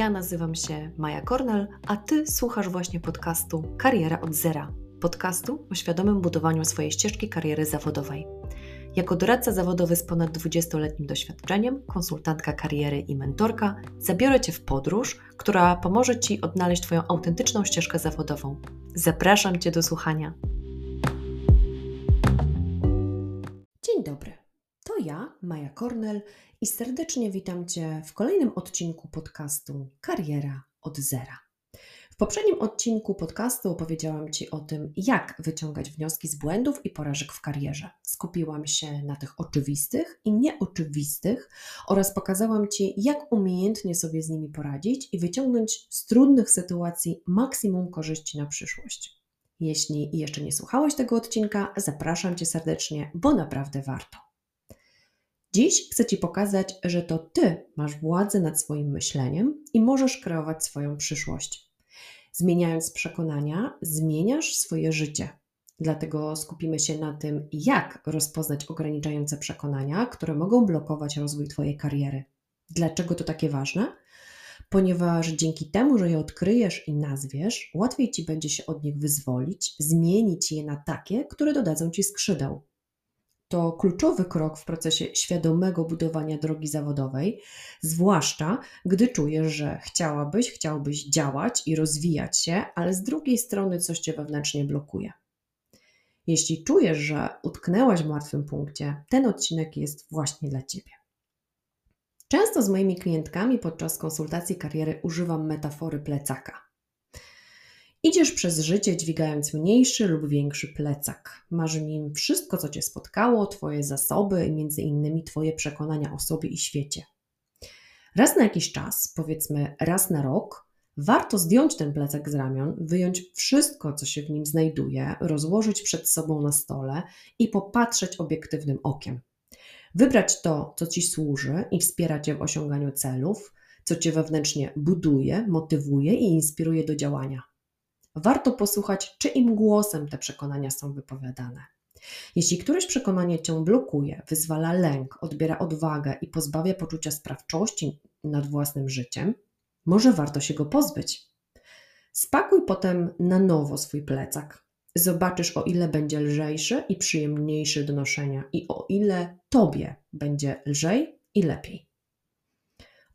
Ja nazywam się Maja Kornel, a Ty słuchasz właśnie podcastu Kariera od Zera. Podcastu o świadomym budowaniu swojej ścieżki kariery zawodowej. Jako doradca zawodowy z ponad 20-letnim doświadczeniem, konsultantka kariery i mentorka, zabiorę Cię w podróż, która pomoże Ci odnaleźć Twoją autentyczną ścieżkę zawodową. Zapraszam Cię do słuchania. Dzień dobry. To ja, Maja Kornel, i serdecznie witam Cię w kolejnym odcinku podcastu Kariera od Zera. W poprzednim odcinku podcastu opowiedziałam Ci o tym, jak wyciągać wnioski z błędów i porażek w karierze. Skupiłam się na tych oczywistych i nieoczywistych oraz pokazałam Ci, jak umiejętnie sobie z nimi poradzić i wyciągnąć z trudnych sytuacji maksimum korzyści na przyszłość. Jeśli jeszcze nie słuchałeś tego odcinka, zapraszam Cię serdecznie, bo naprawdę warto. Dziś chcę Ci pokazać, że to Ty masz władzę nad swoim myśleniem i możesz kreować swoją przyszłość. Zmieniając przekonania, zmieniasz swoje życie. Dlatego skupimy się na tym, jak rozpoznać ograniczające przekonania, które mogą blokować rozwój Twojej kariery. Dlaczego to takie ważne? Ponieważ dzięki temu, że je odkryjesz i nazwiesz, łatwiej Ci będzie się od nich wyzwolić, zmienić je na takie, które dodadzą Ci skrzydeł to kluczowy krok w procesie świadomego budowania drogi zawodowej, zwłaszcza gdy czujesz, że chciałabyś, chciałbyś działać i rozwijać się, ale z drugiej strony coś cię wewnętrznie blokuje. Jeśli czujesz, że utknęłaś w martwym punkcie, ten odcinek jest właśnie dla ciebie. Często z moimi klientkami podczas konsultacji kariery używam metafory plecaka. Idziesz przez życie dźwigając mniejszy lub większy plecak. Masz w nim wszystko, co cię spotkało, twoje zasoby i między innymi twoje przekonania o sobie i świecie. Raz na jakiś czas, powiedzmy raz na rok, warto zdjąć ten plecak z ramion, wyjąć wszystko, co się w nim znajduje, rozłożyć przed sobą na stole i popatrzeć obiektywnym okiem. Wybrać to, co ci służy i wspiera cię w osiąganiu celów, co cię wewnętrznie buduje, motywuje i inspiruje do działania warto posłuchać, czyim głosem te przekonania są wypowiadane. Jeśli któreś przekonanie cię blokuje, wyzwala lęk, odbiera odwagę i pozbawia poczucia sprawczości nad własnym życiem, może warto się go pozbyć. Spakuj potem na nowo swój plecak. Zobaczysz, o ile będzie lżejszy i przyjemniejszy do noszenia, i o ile tobie będzie lżej i lepiej.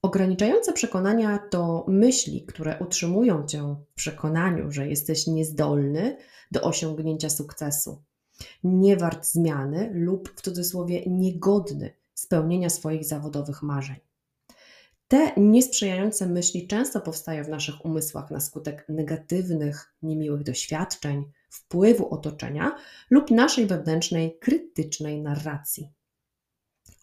Ograniczające przekonania to myśli, które utrzymują cię w przekonaniu, że jesteś niezdolny do osiągnięcia sukcesu, nie wart zmiany lub w cudzysłowie niegodny spełnienia swoich zawodowych marzeń. Te niesprzyjające myśli często powstają w naszych umysłach na skutek negatywnych, niemiłych doświadczeń, wpływu otoczenia lub naszej wewnętrznej, krytycznej narracji.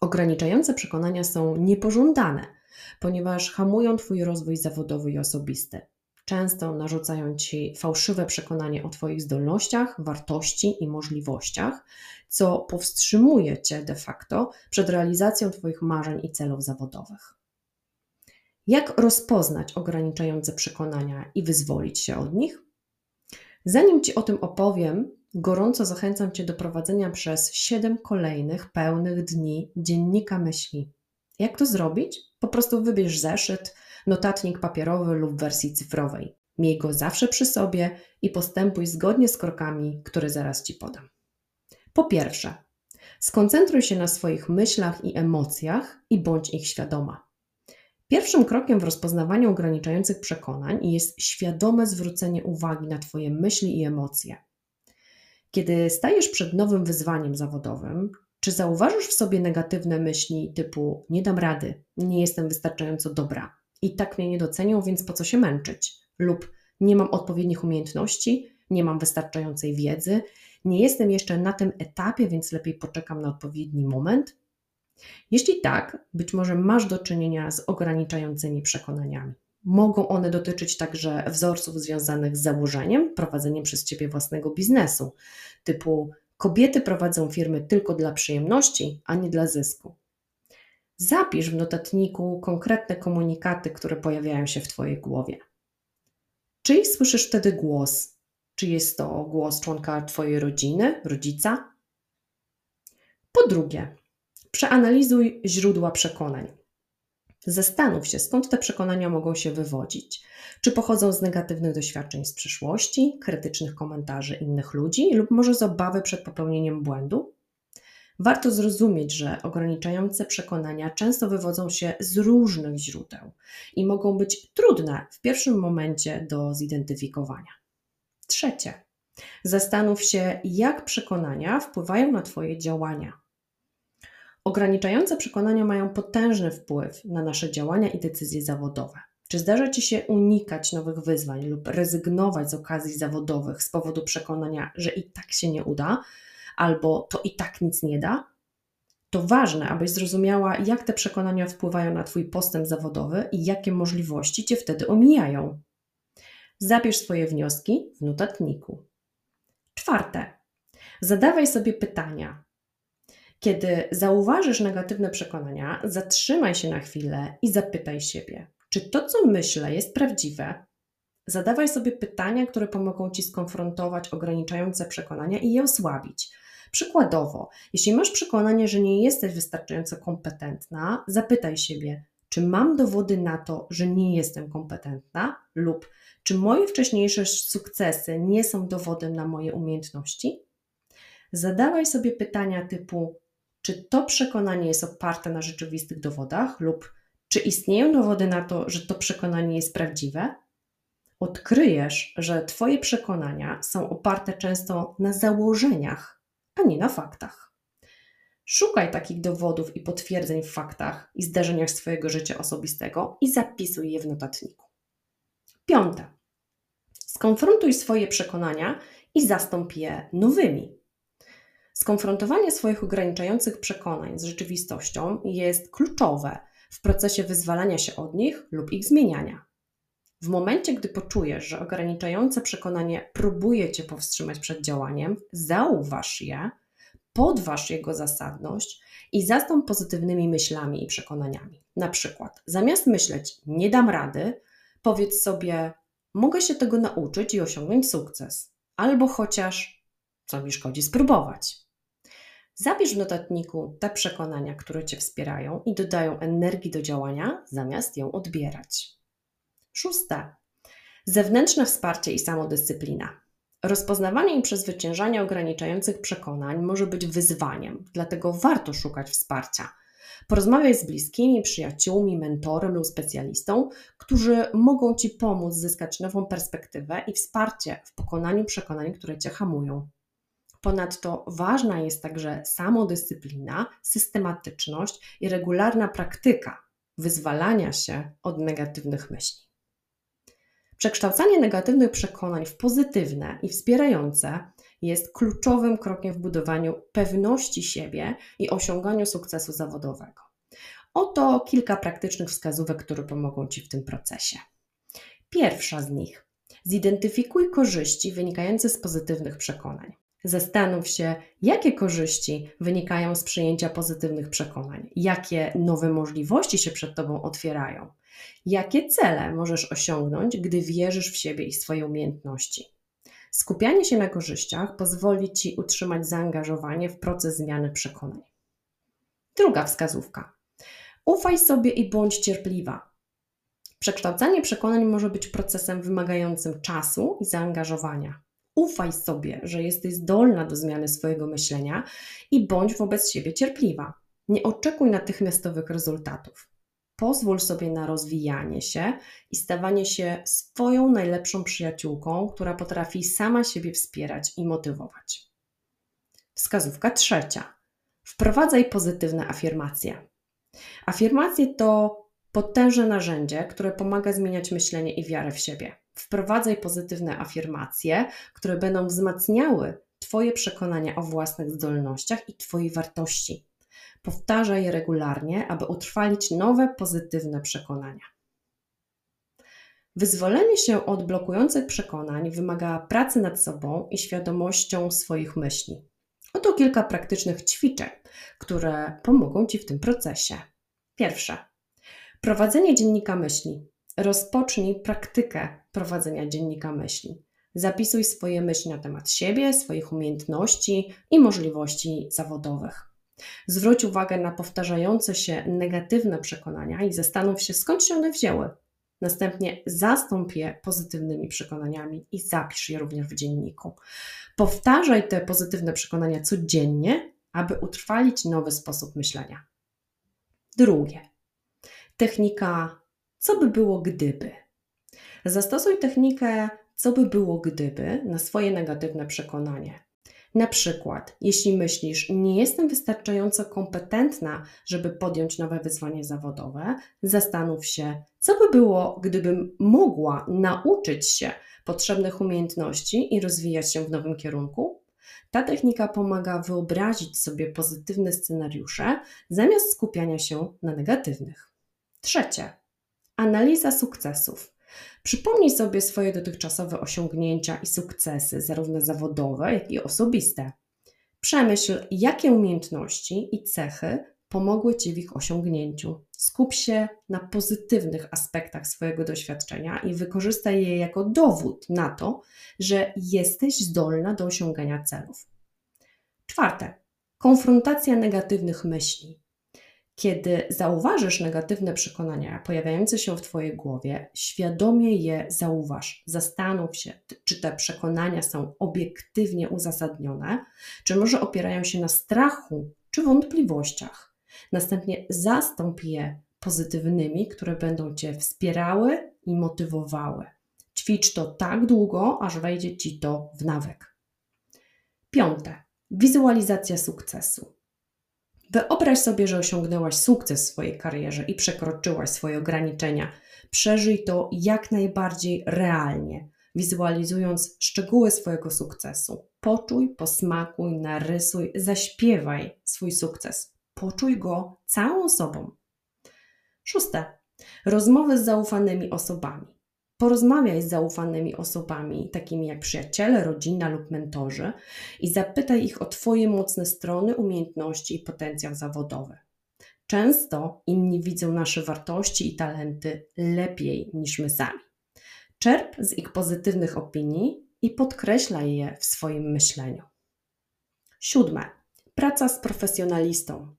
Ograniczające przekonania są niepożądane ponieważ hamują Twój rozwój zawodowy i osobisty. Często narzucają Ci fałszywe przekonanie o Twoich zdolnościach, wartości i możliwościach, co powstrzymuje Cię de facto przed realizacją Twoich marzeń i celów zawodowych. Jak rozpoznać ograniczające przekonania i wyzwolić się od nich? Zanim Ci o tym opowiem, gorąco zachęcam Cię do prowadzenia przez 7 kolejnych pełnych dni dziennika myśli. Jak to zrobić? Po prostu wybierz zeszyt, notatnik papierowy lub wersji cyfrowej. Miej go zawsze przy sobie i postępuj zgodnie z krokami, które zaraz Ci podam. Po pierwsze, skoncentruj się na swoich myślach i emocjach i bądź ich świadoma. Pierwszym krokiem w rozpoznawaniu ograniczających przekonań jest świadome zwrócenie uwagi na Twoje myśli i emocje. Kiedy stajesz przed nowym wyzwaniem zawodowym, czy zauważysz w sobie negatywne myśli typu nie dam rady, nie jestem wystarczająco dobra i tak mnie nie docenią, więc po co się męczyć? Lub nie mam odpowiednich umiejętności, nie mam wystarczającej wiedzy, nie jestem jeszcze na tym etapie, więc lepiej poczekam na odpowiedni moment? Jeśli tak, być może masz do czynienia z ograniczającymi przekonaniami. Mogą one dotyczyć także wzorców związanych z założeniem, prowadzeniem przez ciebie własnego biznesu, typu Kobiety prowadzą firmy tylko dla przyjemności, a nie dla zysku. Zapisz w notatniku konkretne komunikaty, które pojawiają się w Twojej głowie. Czyj słyszysz wtedy głos? Czy jest to głos członka Twojej rodziny, rodzica? Po drugie, przeanalizuj źródła przekonań. Zastanów się, skąd te przekonania mogą się wywodzić. Czy pochodzą z negatywnych doświadczeń z przeszłości, krytycznych komentarzy innych ludzi lub może z obawy przed popełnieniem błędu? Warto zrozumieć, że ograniczające przekonania często wywodzą się z różnych źródeł i mogą być trudne w pierwszym momencie do zidentyfikowania. Trzecie, zastanów się, jak przekonania wpływają na Twoje działania. Ograniczające przekonania mają potężny wpływ na nasze działania i decyzje zawodowe. Czy zdarza Ci się unikać nowych wyzwań lub rezygnować z okazji zawodowych z powodu przekonania, że i tak się nie uda, albo to i tak nic nie da? To ważne, abyś zrozumiała, jak te przekonania wpływają na Twój postęp zawodowy i jakie możliwości Cię wtedy omijają. Zabierz swoje wnioski w notatniku. Czwarte. Zadawaj sobie pytania. Kiedy zauważysz negatywne przekonania, zatrzymaj się na chwilę i zapytaj siebie, czy to, co myślę, jest prawdziwe? Zadawaj sobie pytania, które pomogą ci skonfrontować ograniczające przekonania i je osłabić. Przykładowo, jeśli masz przekonanie, że nie jesteś wystarczająco kompetentna, zapytaj siebie, czy mam dowody na to, że nie jestem kompetentna, lub czy moje wcześniejsze sukcesy nie są dowodem na moje umiejętności? Zadawaj sobie pytania typu: czy to przekonanie jest oparte na rzeczywistych dowodach, lub czy istnieją dowody na to, że to przekonanie jest prawdziwe? Odkryjesz, że Twoje przekonania są oparte często na założeniach, a nie na faktach. Szukaj takich dowodów i potwierdzeń w faktach i zdarzeniach swojego życia osobistego i zapisuj je w notatniku. Piąte. Skonfrontuj swoje przekonania i zastąp je nowymi. Skonfrontowanie swoich ograniczających przekonań z rzeczywistością jest kluczowe w procesie wyzwalania się od nich lub ich zmieniania. W momencie, gdy poczujesz, że ograniczające przekonanie próbuje cię powstrzymać przed działaniem, zauważ je, podważ jego zasadność i zastąp pozytywnymi myślami i przekonaniami. Na przykład, zamiast myśleć nie dam rady, powiedz sobie mogę się tego nauczyć i osiągnąć sukces, albo chociaż co mi szkodzi spróbować. Zabierz w notatniku te przekonania, które Cię wspierają i dodają energii do działania, zamiast ją odbierać. Szóste. Zewnętrzne wsparcie i samodyscyplina. Rozpoznawanie i przezwyciężanie ograniczających przekonań może być wyzwaniem, dlatego warto szukać wsparcia. Porozmawiaj z bliskimi, przyjaciółmi, mentorem lub specjalistą, którzy mogą Ci pomóc zyskać nową perspektywę i wsparcie w pokonaniu przekonań, które Cię hamują. Ponadto ważna jest także samodyscyplina, systematyczność i regularna praktyka wyzwalania się od negatywnych myśli. Przekształcanie negatywnych przekonań w pozytywne i wspierające jest kluczowym krokiem w budowaniu pewności siebie i osiąganiu sukcesu zawodowego. Oto kilka praktycznych wskazówek, które pomogą Ci w tym procesie. Pierwsza z nich: zidentyfikuj korzyści wynikające z pozytywnych przekonań. Zastanów się, jakie korzyści wynikają z przyjęcia pozytywnych przekonań, jakie nowe możliwości się przed Tobą otwierają, jakie cele możesz osiągnąć, gdy wierzysz w siebie i swoje umiejętności. Skupianie się na korzyściach pozwoli Ci utrzymać zaangażowanie w proces zmiany przekonań. Druga wskazówka. Ufaj sobie i bądź cierpliwa. Przekształcanie przekonań może być procesem wymagającym czasu i zaangażowania. Ufaj sobie, że jesteś zdolna do zmiany swojego myślenia i bądź wobec siebie cierpliwa. Nie oczekuj natychmiastowych rezultatów. Pozwól sobie na rozwijanie się i stawanie się swoją najlepszą przyjaciółką, która potrafi sama siebie wspierać i motywować. Wskazówka trzecia. Wprowadzaj pozytywne afirmacje. Afirmacje to potężne narzędzie, które pomaga zmieniać myślenie i wiarę w siebie. Wprowadzaj pozytywne afirmacje, które będą wzmacniały Twoje przekonania o własnych zdolnościach i Twojej wartości. Powtarzaj je regularnie, aby utrwalić nowe, pozytywne przekonania. Wyzwolenie się od blokujących przekonań wymaga pracy nad sobą i świadomością swoich myśli. Oto kilka praktycznych ćwiczeń, które pomogą Ci w tym procesie. Pierwsze. Prowadzenie dziennika myśli. Rozpocznij praktykę prowadzenia dziennika myśli. Zapisuj swoje myśli na temat siebie, swoich umiejętności i możliwości zawodowych. Zwróć uwagę na powtarzające się negatywne przekonania i zastanów się, skąd się one wzięły. Następnie zastąp je pozytywnymi przekonaniami i zapisz je również w dzienniku. Powtarzaj te pozytywne przekonania codziennie, aby utrwalić nowy sposób myślenia. Drugie. Technika co by było gdyby? Zastosuj technikę co by było gdyby na swoje negatywne przekonanie. Na przykład, jeśli myślisz, nie jestem wystarczająco kompetentna, żeby podjąć nowe wyzwanie zawodowe, zastanów się, co by było, gdybym mogła nauczyć się potrzebnych umiejętności i rozwijać się w nowym kierunku. Ta technika pomaga wyobrazić sobie pozytywne scenariusze zamiast skupiania się na negatywnych. Trzecie, analiza sukcesów. Przypomnij sobie swoje dotychczasowe osiągnięcia i sukcesy, zarówno zawodowe, jak i osobiste. Przemyśl, jakie umiejętności i cechy pomogły Ci w ich osiągnięciu. Skup się na pozytywnych aspektach swojego doświadczenia i wykorzystaj je jako dowód na to, że jesteś zdolna do osiągania celów. Czwarte, konfrontacja negatywnych myśli. Kiedy zauważysz negatywne przekonania pojawiające się w Twojej głowie, świadomie je zauważ. Zastanów się, czy te przekonania są obiektywnie uzasadnione, czy może opierają się na strachu czy wątpliwościach. Następnie zastąp je pozytywnymi, które będą Cię wspierały i motywowały. Ćwicz to tak długo, aż wejdzie Ci to w nawyk. Piąte. Wizualizacja sukcesu. Wyobraź sobie, że osiągnęłaś sukces w swojej karierze i przekroczyłaś swoje ograniczenia. Przeżyj to jak najbardziej realnie, wizualizując szczegóły swojego sukcesu. Poczuj, posmakuj, narysuj, zaśpiewaj swój sukces. Poczuj go całą sobą. Szóste. Rozmowy z zaufanymi osobami. Porozmawiaj z zaufanymi osobami, takimi jak przyjaciele, rodzina lub mentorzy, i zapytaj ich o Twoje mocne strony, umiejętności i potencjał zawodowy. Często inni widzą nasze wartości i talenty lepiej niż my sami. Czerp z ich pozytywnych opinii i podkreślaj je w swoim myśleniu. Siódme. Praca z profesjonalistą.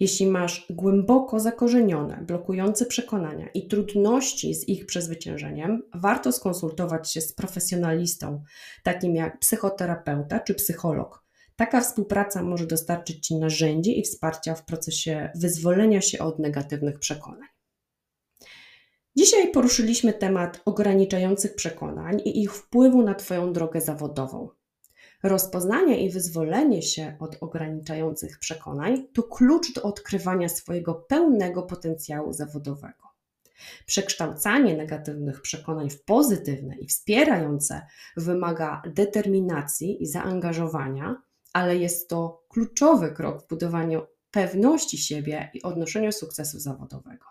Jeśli masz głęboko zakorzenione, blokujące przekonania i trudności z ich przezwyciężeniem, warto skonsultować się z profesjonalistą, takim jak psychoterapeuta czy psycholog. Taka współpraca może dostarczyć Ci narzędzi i wsparcia w procesie wyzwolenia się od negatywnych przekonań. Dzisiaj poruszyliśmy temat ograniczających przekonań i ich wpływu na Twoją drogę zawodową. Rozpoznanie i wyzwolenie się od ograniczających przekonań to klucz do odkrywania swojego pełnego potencjału zawodowego. Przekształcanie negatywnych przekonań w pozytywne i wspierające wymaga determinacji i zaangażowania, ale jest to kluczowy krok w budowaniu pewności siebie i odnoszeniu sukcesu zawodowego.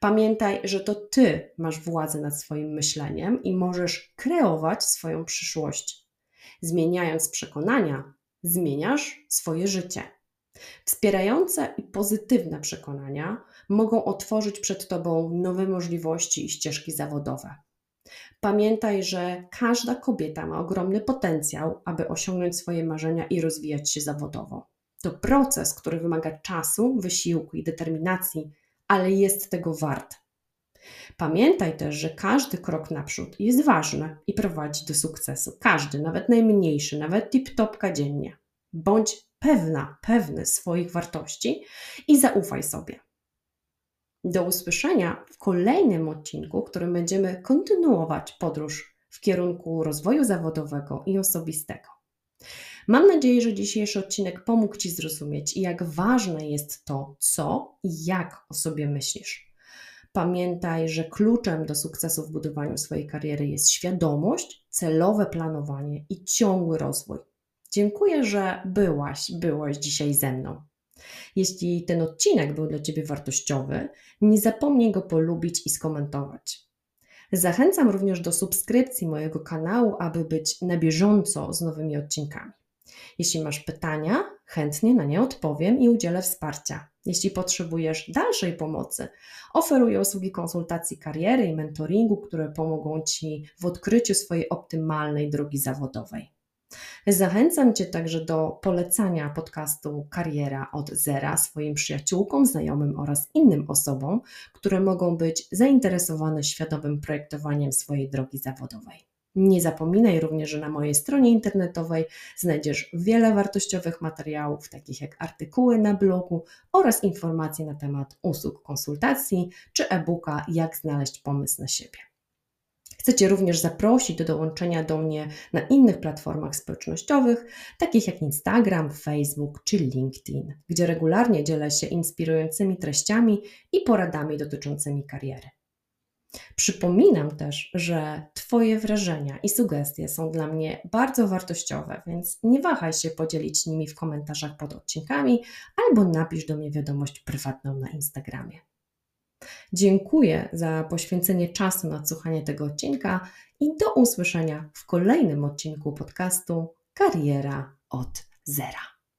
Pamiętaj, że to ty masz władzę nad swoim myśleniem i możesz kreować swoją przyszłość. Zmieniając przekonania, zmieniasz swoje życie. Wspierające i pozytywne przekonania mogą otworzyć przed Tobą nowe możliwości i ścieżki zawodowe. Pamiętaj, że każda kobieta ma ogromny potencjał, aby osiągnąć swoje marzenia i rozwijać się zawodowo. To proces, który wymaga czasu, wysiłku i determinacji, ale jest tego wart. Pamiętaj też, że każdy krok naprzód jest ważny i prowadzi do sukcesu. Każdy, nawet najmniejszy, nawet tip-topka dziennie. Bądź pewna, pewny swoich wartości i zaufaj sobie. Do usłyszenia w kolejnym odcinku, w którym będziemy kontynuować podróż w kierunku rozwoju zawodowego i osobistego. Mam nadzieję, że dzisiejszy odcinek pomógł Ci zrozumieć, jak ważne jest to, co i jak o sobie myślisz. Pamiętaj, że kluczem do sukcesu w budowaniu swojej kariery jest świadomość, celowe planowanie i ciągły rozwój. Dziękuję, że byłaś, byłaś dzisiaj ze mną. Jeśli ten odcinek był dla Ciebie wartościowy, nie zapomnij go polubić i skomentować. Zachęcam również do subskrypcji mojego kanału, aby być na bieżąco z nowymi odcinkami. Jeśli masz pytania, chętnie na nie odpowiem i udzielę wsparcia. Jeśli potrzebujesz dalszej pomocy, oferuję usługi konsultacji kariery i mentoringu, które pomogą Ci w odkryciu swojej optymalnej drogi zawodowej. Zachęcam Cię także do polecania podcastu Kariera od Zera swoim przyjaciółkom, znajomym oraz innym osobom, które mogą być zainteresowane świadomym projektowaniem swojej drogi zawodowej. Nie zapominaj również, że na mojej stronie internetowej znajdziesz wiele wartościowych materiałów, takich jak artykuły na blogu oraz informacje na temat usług konsultacji czy e-booka Jak znaleźć pomysł na siebie. Chcę Cię również zaprosić do dołączenia do mnie na innych platformach społecznościowych, takich jak Instagram, Facebook czy LinkedIn, gdzie regularnie dzielę się inspirującymi treściami i poradami dotyczącymi kariery. Przypominam też, że Twoje wrażenia i sugestie są dla mnie bardzo wartościowe, więc nie wahaj się podzielić nimi w komentarzach pod odcinkami albo napisz do mnie wiadomość prywatną na Instagramie. Dziękuję za poświęcenie czasu na słuchanie tego odcinka i do usłyszenia w kolejnym odcinku podcastu Kariera od Zera.